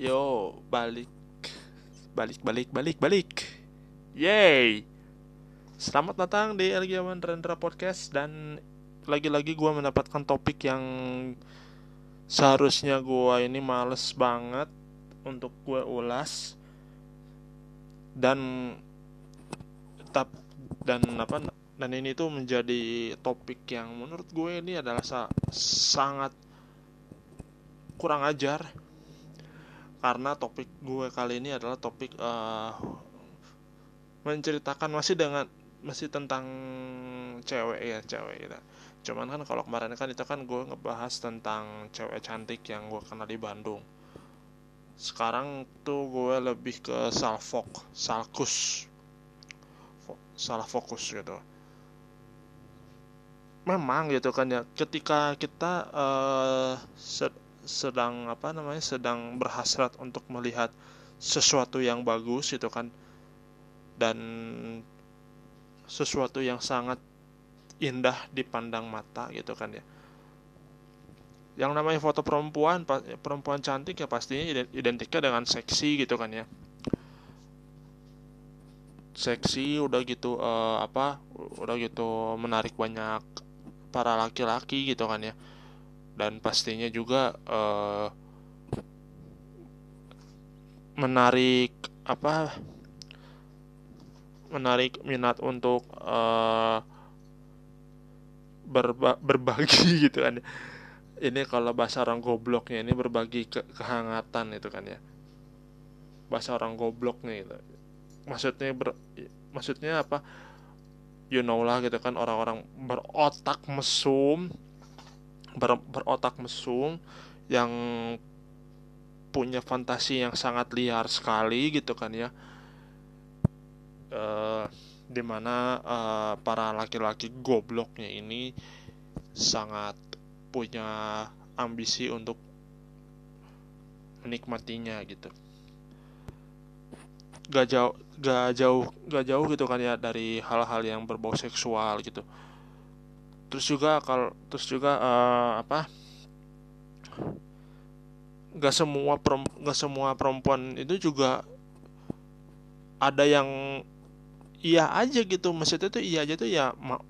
Yo, balik. Balik, balik, balik, balik. Yay! Selamat datang di Elgiawan Rendra Podcast dan lagi-lagi gue mendapatkan topik yang seharusnya gue ini males banget untuk gue ulas dan tetap dan apa dan ini tuh menjadi topik yang menurut gue ini adalah sa sangat kurang ajar karena topik gue kali ini adalah topik uh, menceritakan masih dengan masih tentang cewek ya cewek gitu. Cuman kan kalau kemarin kan itu kan gue ngebahas tentang cewek cantik yang gue kenal di Bandung. Sekarang tuh gue lebih ke salfok, salkus, salah fokus gitu. Memang gitu kan ya, ketika kita uh, sedang apa namanya sedang berhasrat untuk melihat sesuatu yang bagus itu kan. Dan sesuatu yang sangat indah dipandang mata gitu kan ya. Yang namanya foto perempuan perempuan cantik ya pastinya identiknya dengan seksi gitu kan ya. Seksi udah gitu uh, apa udah gitu menarik banyak para laki-laki gitu kan ya dan pastinya juga uh, menarik apa menarik minat untuk uh, berba berbagi gitu kan ini kalau bahasa orang gobloknya ini berbagi ke kehangatan itu kan ya. Bahasa orang gobloknya itu. Maksudnya ber, maksudnya apa? You know lah gitu kan orang-orang berotak mesum ber, berotak mesum yang punya fantasi yang sangat liar sekali gitu kan ya. Uh, di mana uh, para laki-laki gobloknya ini sangat punya ambisi untuk menikmatinya gitu. Gak jauh gak jauh gak jauh gitu kan ya dari hal-hal yang berbau seksual gitu terus juga kalau terus juga uh, apa gak semua gak semua perempuan itu juga ada yang iya aja gitu. Maksudnya tuh iya aja tuh ya ma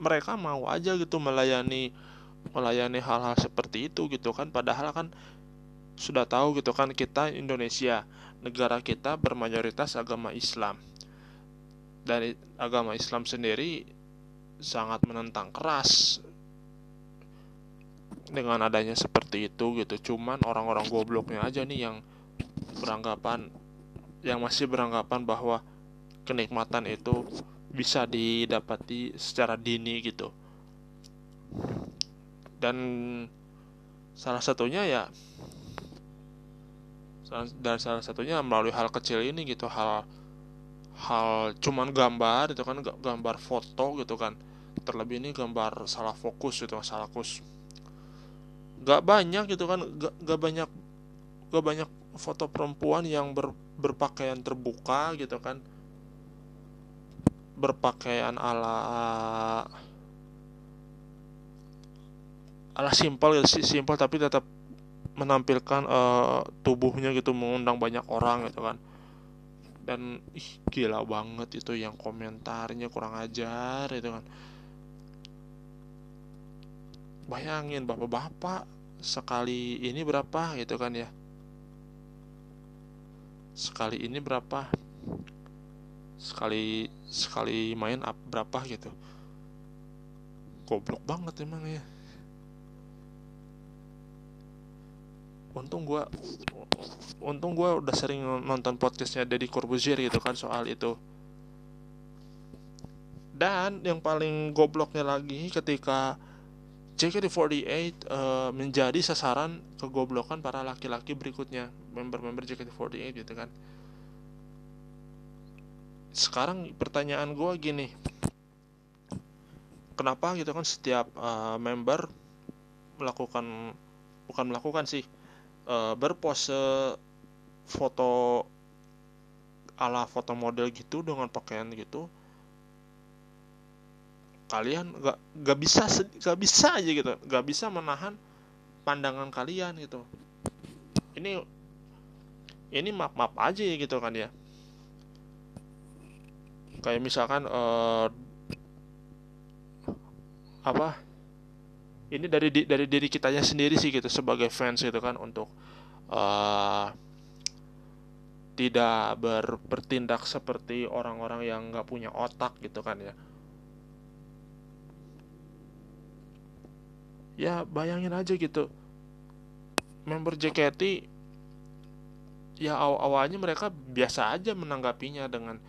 mereka mau aja gitu melayani melayani hal-hal seperti itu gitu kan. Padahal kan sudah tahu gitu kan kita Indonesia negara kita bermayoritas agama Islam. Dan agama Islam sendiri sangat menentang keras dengan adanya seperti itu gitu. Cuman orang-orang gobloknya aja nih yang beranggapan yang masih beranggapan bahwa kenikmatan itu bisa didapati secara dini gitu. Dan salah satunya ya dan salah satunya melalui hal kecil ini gitu hal hal cuman gambar itu kan gambar foto gitu kan terlebih ini gambar salah fokus gitu salah fokus. Gak banyak gitu kan gak, gak banyak gak banyak foto perempuan yang ber, berpakaian terbuka gitu kan. Berpakaian ala ala simpel gitu simpel tapi tetap menampilkan uh, tubuhnya gitu mengundang banyak orang gitu kan. Dan ih gila banget itu yang komentarnya kurang ajar itu kan bayangin bapak-bapak sekali ini berapa gitu kan ya? Sekali ini berapa? Sekali sekali main up berapa gitu? Goblok banget emang ya. Untung gue untung gue udah sering nonton podcastnya Deddy Corbuzier gitu kan soal itu. Dan yang paling gobloknya lagi ketika JKT48 uh, menjadi sasaran kegoblokan para laki-laki berikutnya member-member JKT48 gitu kan. Sekarang pertanyaan gue gini. Kenapa gitu kan setiap uh, member melakukan bukan melakukan sih uh, berpose foto ala foto model gitu dengan pakaian gitu kalian gak, gak bisa gak bisa aja gitu. Gak bisa menahan pandangan kalian gitu. Ini ini map map aja gitu kan ya. Kayak misalkan uh, apa? Ini dari dari diri kitanya sendiri sih gitu sebagai fans gitu kan untuk uh, tidak ber, bertindak seperti orang-orang yang nggak punya otak gitu kan ya ya bayangin aja gitu. Member JKT ya aw awalnya mereka biasa aja menanggapinya dengan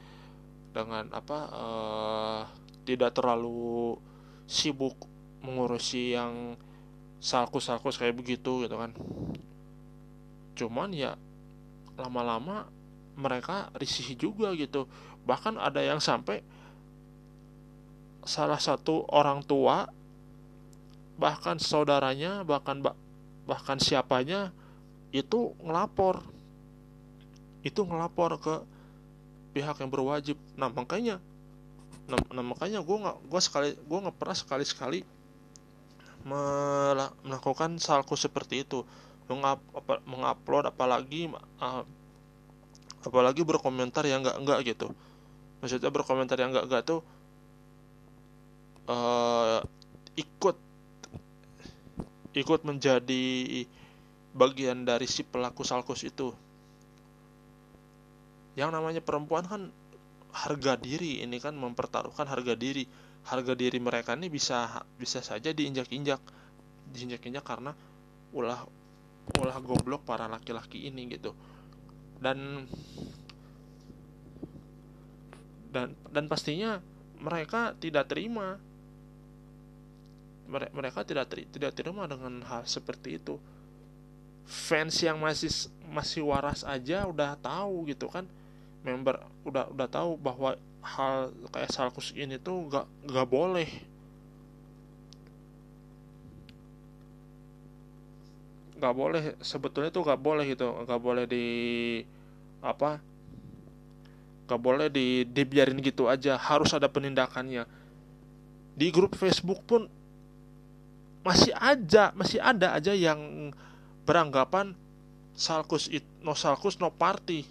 dengan apa uh, tidak terlalu sibuk mengurusi yang salkus-salkus kayak begitu gitu kan. Cuman ya lama-lama mereka risih juga gitu. Bahkan ada yang sampai salah satu orang tua bahkan saudaranya bahkan bahkan siapanya itu ngelapor. Itu ngelapor ke pihak yang berwajib. Nah makanya nah, nah makanya gue nggak gue sekali gue nggak pernah sekali sekali melakukan salku seperti itu. Mengap, mengupload apalagi uh, apalagi berkomentar yang nggak nggak gitu. Maksudnya berkomentar yang nggak nggak tuh uh, ikut ikut menjadi bagian dari si pelaku salkus itu. Yang namanya perempuan kan harga diri ini kan mempertaruhkan harga diri. Harga diri mereka ini bisa bisa saja diinjak-injak. Diinjak-injak karena ulah ulah goblok para laki-laki ini gitu. Dan dan dan pastinya mereka tidak terima mereka tidak teri, tidak terima dengan hal seperti itu. Fans yang masih masih waras aja udah tahu gitu kan. Member udah udah tahu bahwa hal kayak salkus ini tuh nggak nggak boleh. Nggak boleh sebetulnya tuh nggak boleh gitu. Nggak boleh di apa nggak boleh di dibiarin gitu aja. Harus ada penindakannya. Di grup Facebook pun masih aja masih ada aja yang beranggapan salkus it no salkus no party.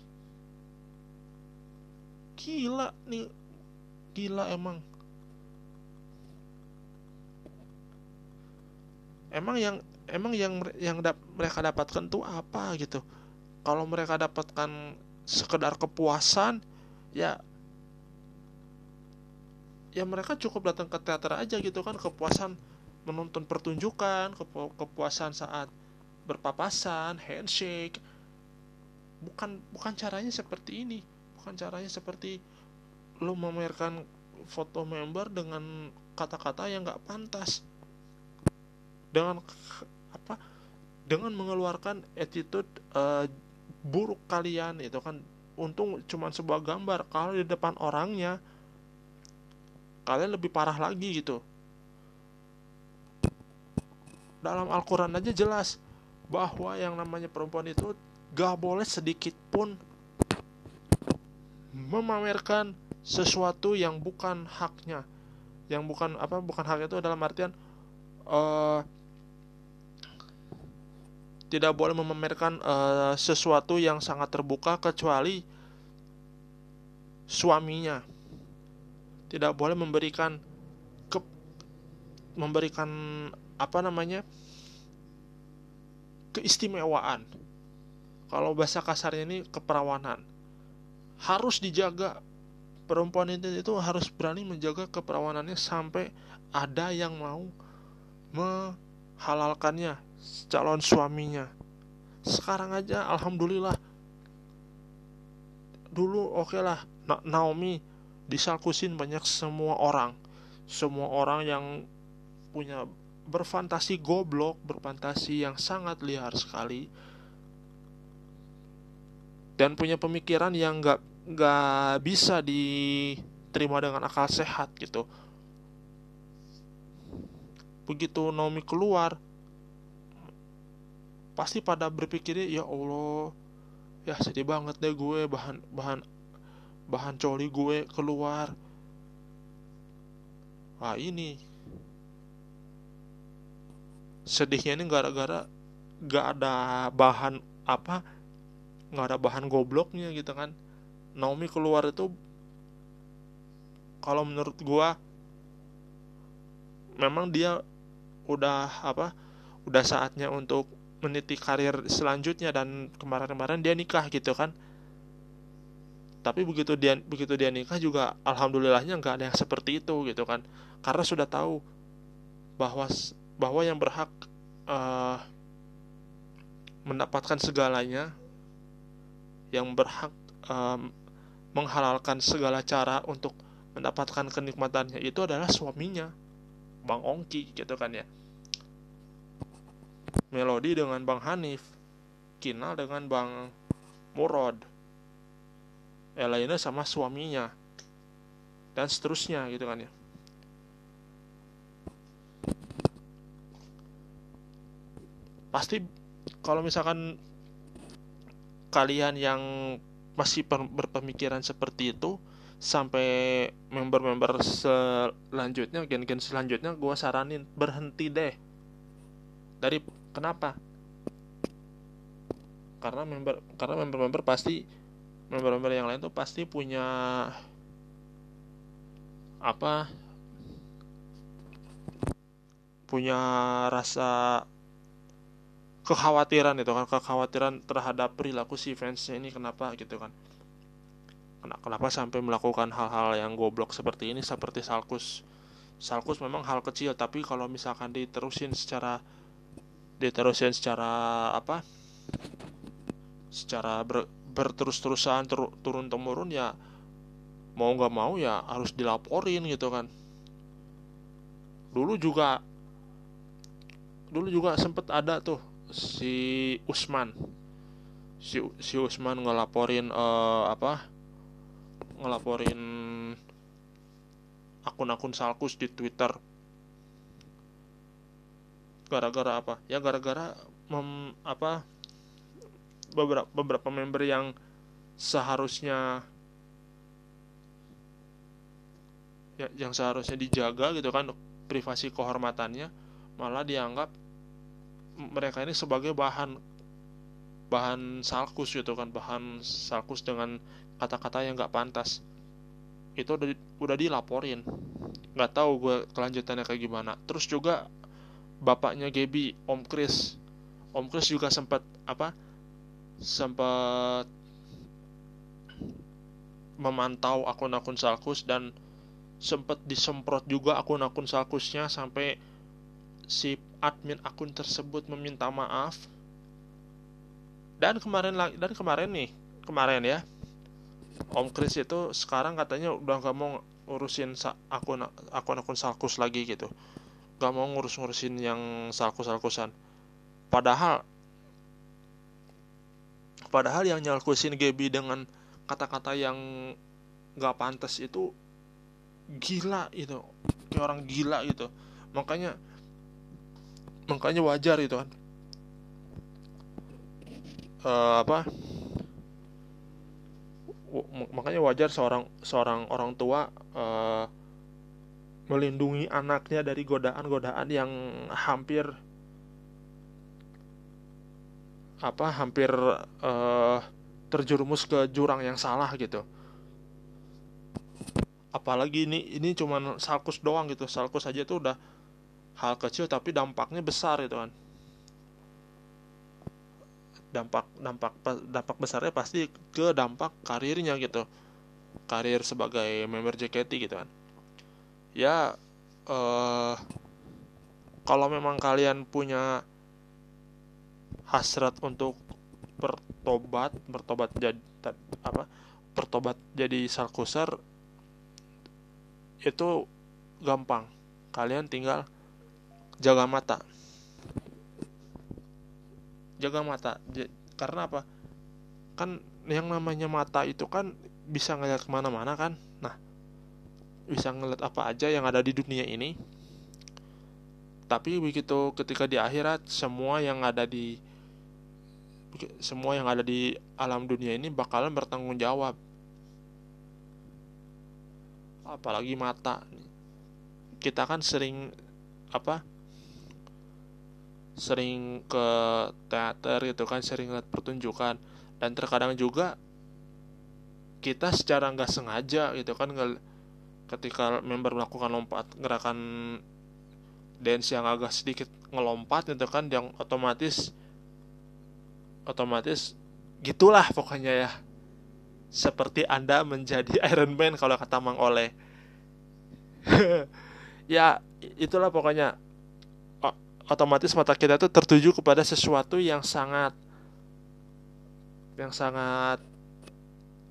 Gila nih gila emang. Emang yang emang yang yang dap, mereka dapatkan tuh apa gitu? Kalau mereka dapatkan sekedar kepuasan ya ya mereka cukup datang ke teater aja gitu kan kepuasan menonton pertunjukan kepu kepuasan saat berpapasan handshake. Bukan bukan caranya seperti ini. Bukan caranya seperti lo memamerkan foto member dengan kata-kata yang gak pantas. Dengan apa? Dengan mengeluarkan attitude uh, buruk kalian itu kan. Untung cuma sebuah gambar. Kalau di depan orangnya kalian lebih parah lagi gitu dalam Al-Quran aja jelas bahwa yang namanya perempuan itu gak boleh sedikit pun memamerkan sesuatu yang bukan haknya. Yang bukan apa bukan hak itu dalam artian uh, tidak boleh memamerkan uh, sesuatu yang sangat terbuka kecuali suaminya. Tidak boleh memberikan ke memberikan apa namanya keistimewaan. Kalau bahasa kasarnya ini keperawanan. Harus dijaga. Perempuan itu itu harus berani menjaga keperawanannya sampai ada yang mau menghalalkannya calon suaminya. Sekarang aja alhamdulillah. Dulu oke okay lah Naomi disalkusin banyak semua orang. Semua orang yang punya berfantasi goblok berfantasi yang sangat liar sekali dan punya pemikiran yang nggak nggak bisa diterima dengan akal sehat gitu. Begitu Naomi keluar pasti pada berpikirnya ya Allah ya sedih banget deh gue bahan bahan bahan coli gue keluar. Wah ini sedihnya ini gara-gara gak ada bahan apa nggak ada bahan gobloknya gitu kan. Naomi keluar itu kalau menurut gua memang dia udah apa udah saatnya untuk meniti karir selanjutnya dan kemarin-kemarin dia nikah gitu kan. Tapi begitu dia begitu dia nikah juga alhamdulillahnya nggak ada yang seperti itu gitu kan. Karena sudah tahu bahwa bahwa yang berhak uh, mendapatkan segalanya yang berhak um, menghalalkan segala cara untuk mendapatkan kenikmatannya itu adalah suaminya Bang Ongki gitu kan ya. Melodi dengan Bang Hanif Kinal dengan Bang Murad Elaina sama suaminya dan seterusnya gitu kan ya pasti kalau misalkan kalian yang masih berpemikiran seperti itu sampai member-member selanjutnya gen-gen selanjutnya gue saranin berhenti deh. Dari kenapa? Karena member karena member-member pasti member-member yang lain tuh pasti punya apa? Punya rasa kekhawatiran itu kan kekhawatiran terhadap perilaku si fansnya ini kenapa gitu kan. Kenapa sampai melakukan hal-hal yang goblok seperti ini seperti Salkus. Salkus memang hal kecil tapi kalau misalkan diterusin secara diterusin secara apa secara ber, berterus-terusan tur, turun temurun ya mau nggak mau ya harus dilaporin gitu kan. Dulu juga dulu juga sempet ada tuh si Usman. Si si Usman ngelaporin uh, apa? Ngelaporin akun-akun Salkus di Twitter. Gara-gara apa? Ya gara-gara apa beberapa beberapa member yang seharusnya ya, yang seharusnya dijaga gitu kan privasi kehormatannya malah dianggap mereka ini sebagai bahan bahan salkus gitu kan bahan salkus dengan kata-kata yang nggak pantas. Itu udah udah dilaporin. Nggak tahu gue kelanjutannya kayak gimana. Terus juga bapaknya Gaby Om Chris. Om Chris juga sempat apa sempat memantau akun-akun Salkus dan sempat disemprot juga akun-akun Salkusnya sampai si admin akun tersebut meminta maaf. Dan kemarin dan kemarin nih kemarin ya Om Chris itu sekarang katanya udah gak mau ngurusin akun akun akun salkus lagi gitu. Gak mau ngurus-ngurusin yang salkus-salkusan. Padahal padahal yang nyalkusin Gaby dengan kata-kata yang gak pantas itu gila itu kayak orang gila gitu. Makanya makanya wajar itu kan. Uh, apa? Makanya wajar seorang seorang orang tua uh, melindungi anaknya dari godaan-godaan yang hampir apa hampir uh, terjerumus ke jurang yang salah gitu. Apalagi ini ini cuman salkus doang gitu. Salkus aja tuh udah hal kecil tapi dampaknya besar itu kan. Dampak dampak dampak besarnya pasti ke dampak karirnya gitu. Karir sebagai member JKT gitu kan. Ya eh, kalau memang kalian punya hasrat untuk bertobat bertobat jadi apa bertobat jadi salkusar itu gampang. Kalian tinggal jaga mata. Jaga mata. J karena apa? Kan yang namanya mata itu kan bisa ngeliat ke mana-mana kan? Nah bisa ngeliat apa aja yang ada di dunia ini. Tapi begitu ketika di akhirat semua yang ada di semua yang ada di alam dunia ini bakalan bertanggung jawab. Apalagi mata. Kita kan sering apa sering ke teater gitu kan sering lihat pertunjukan. Dan terkadang juga kita secara nggak sengaja gitu kan ketika member melakukan lompat gerakan dance yang agak sedikit ngelompat gitu kan yang otomatis otomatis gitulah pokoknya ya. Seperti anda menjadi Iron Man kalau kata Mang Oleh. Ya itulah pokoknya otomatis mata kita itu tertuju kepada sesuatu yang sangat yang sangat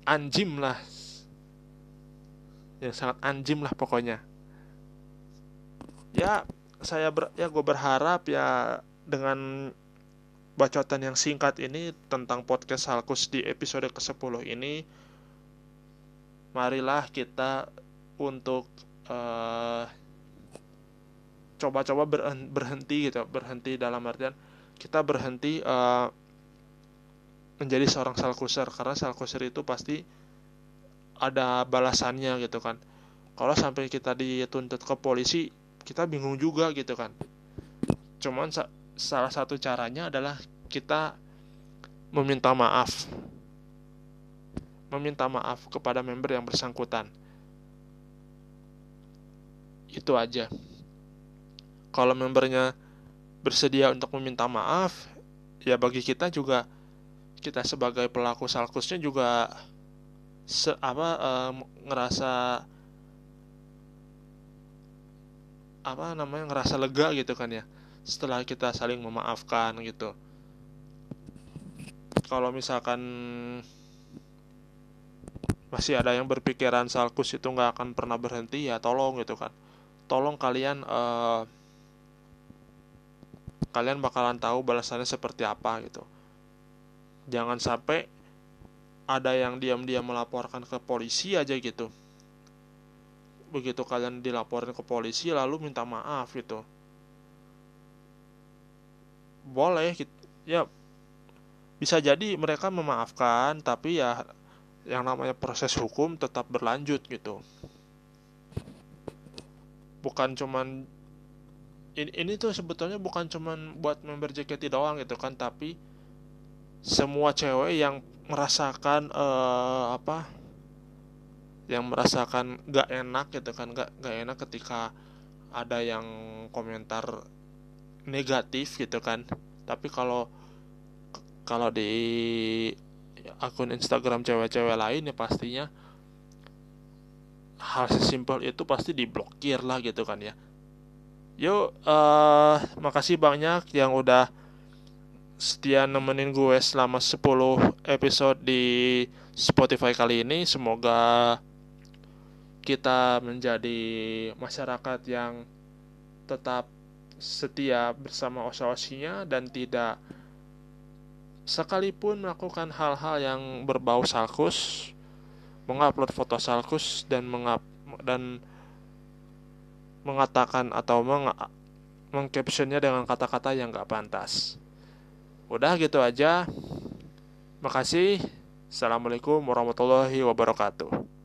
anjim lah. Yang sangat anjim lah pokoknya. Ya saya ber, ya gue berharap ya dengan bacotan yang singkat ini tentang podcast Halkus di episode ke-10 ini marilah kita untuk uh, coba-coba berhenti gitu berhenti dalam artian kita berhenti uh, menjadi seorang salkuser karena salkuser itu pasti ada balasannya gitu kan. Kalau sampai kita dituntut ke polisi kita bingung juga gitu kan. Cuman sa salah satu caranya adalah kita meminta maaf. Meminta maaf kepada member yang bersangkutan. Itu aja kalau membernya bersedia untuk meminta maaf ya bagi kita juga kita sebagai pelaku salkusnya juga se apa e, ngerasa apa namanya ngerasa lega gitu kan ya setelah kita saling memaafkan gitu. Kalau misalkan masih ada yang berpikiran salkus itu nggak akan pernah berhenti ya tolong gitu kan. Tolong kalian uh, kalian bakalan tahu balasannya seperti apa gitu. Jangan sampai ada yang diam-diam melaporkan ke polisi aja gitu. Begitu kalian dilaporin ke polisi lalu minta maaf gitu. Boleh gitu. ya bisa jadi mereka memaafkan tapi ya yang namanya proses hukum tetap berlanjut gitu. Bukan cuman ini, ini tuh sebetulnya bukan cuman buat member JKT doang gitu kan tapi semua cewek yang merasakan uh, apa yang merasakan gak enak gitu kan gak gak enak ketika ada yang komentar negatif gitu kan. Tapi kalau kalau di akun Instagram cewek-cewek lain ya pastinya hal sesimpel itu pasti diblokir lah gitu kan ya Yuk, uh, makasih banyak yang udah setia nemenin gue selama 10 episode di Spotify kali ini. Semoga kita menjadi masyarakat yang tetap setia bersama ososinya dan tidak sekalipun melakukan hal-hal yang berbau salkus, mengupload foto salkus dan mengap dan mengatakan atau meng mengcaptionnya dengan kata-kata yang gak pantas. Udah gitu aja. Makasih. Assalamualaikum warahmatullahi wabarakatuh.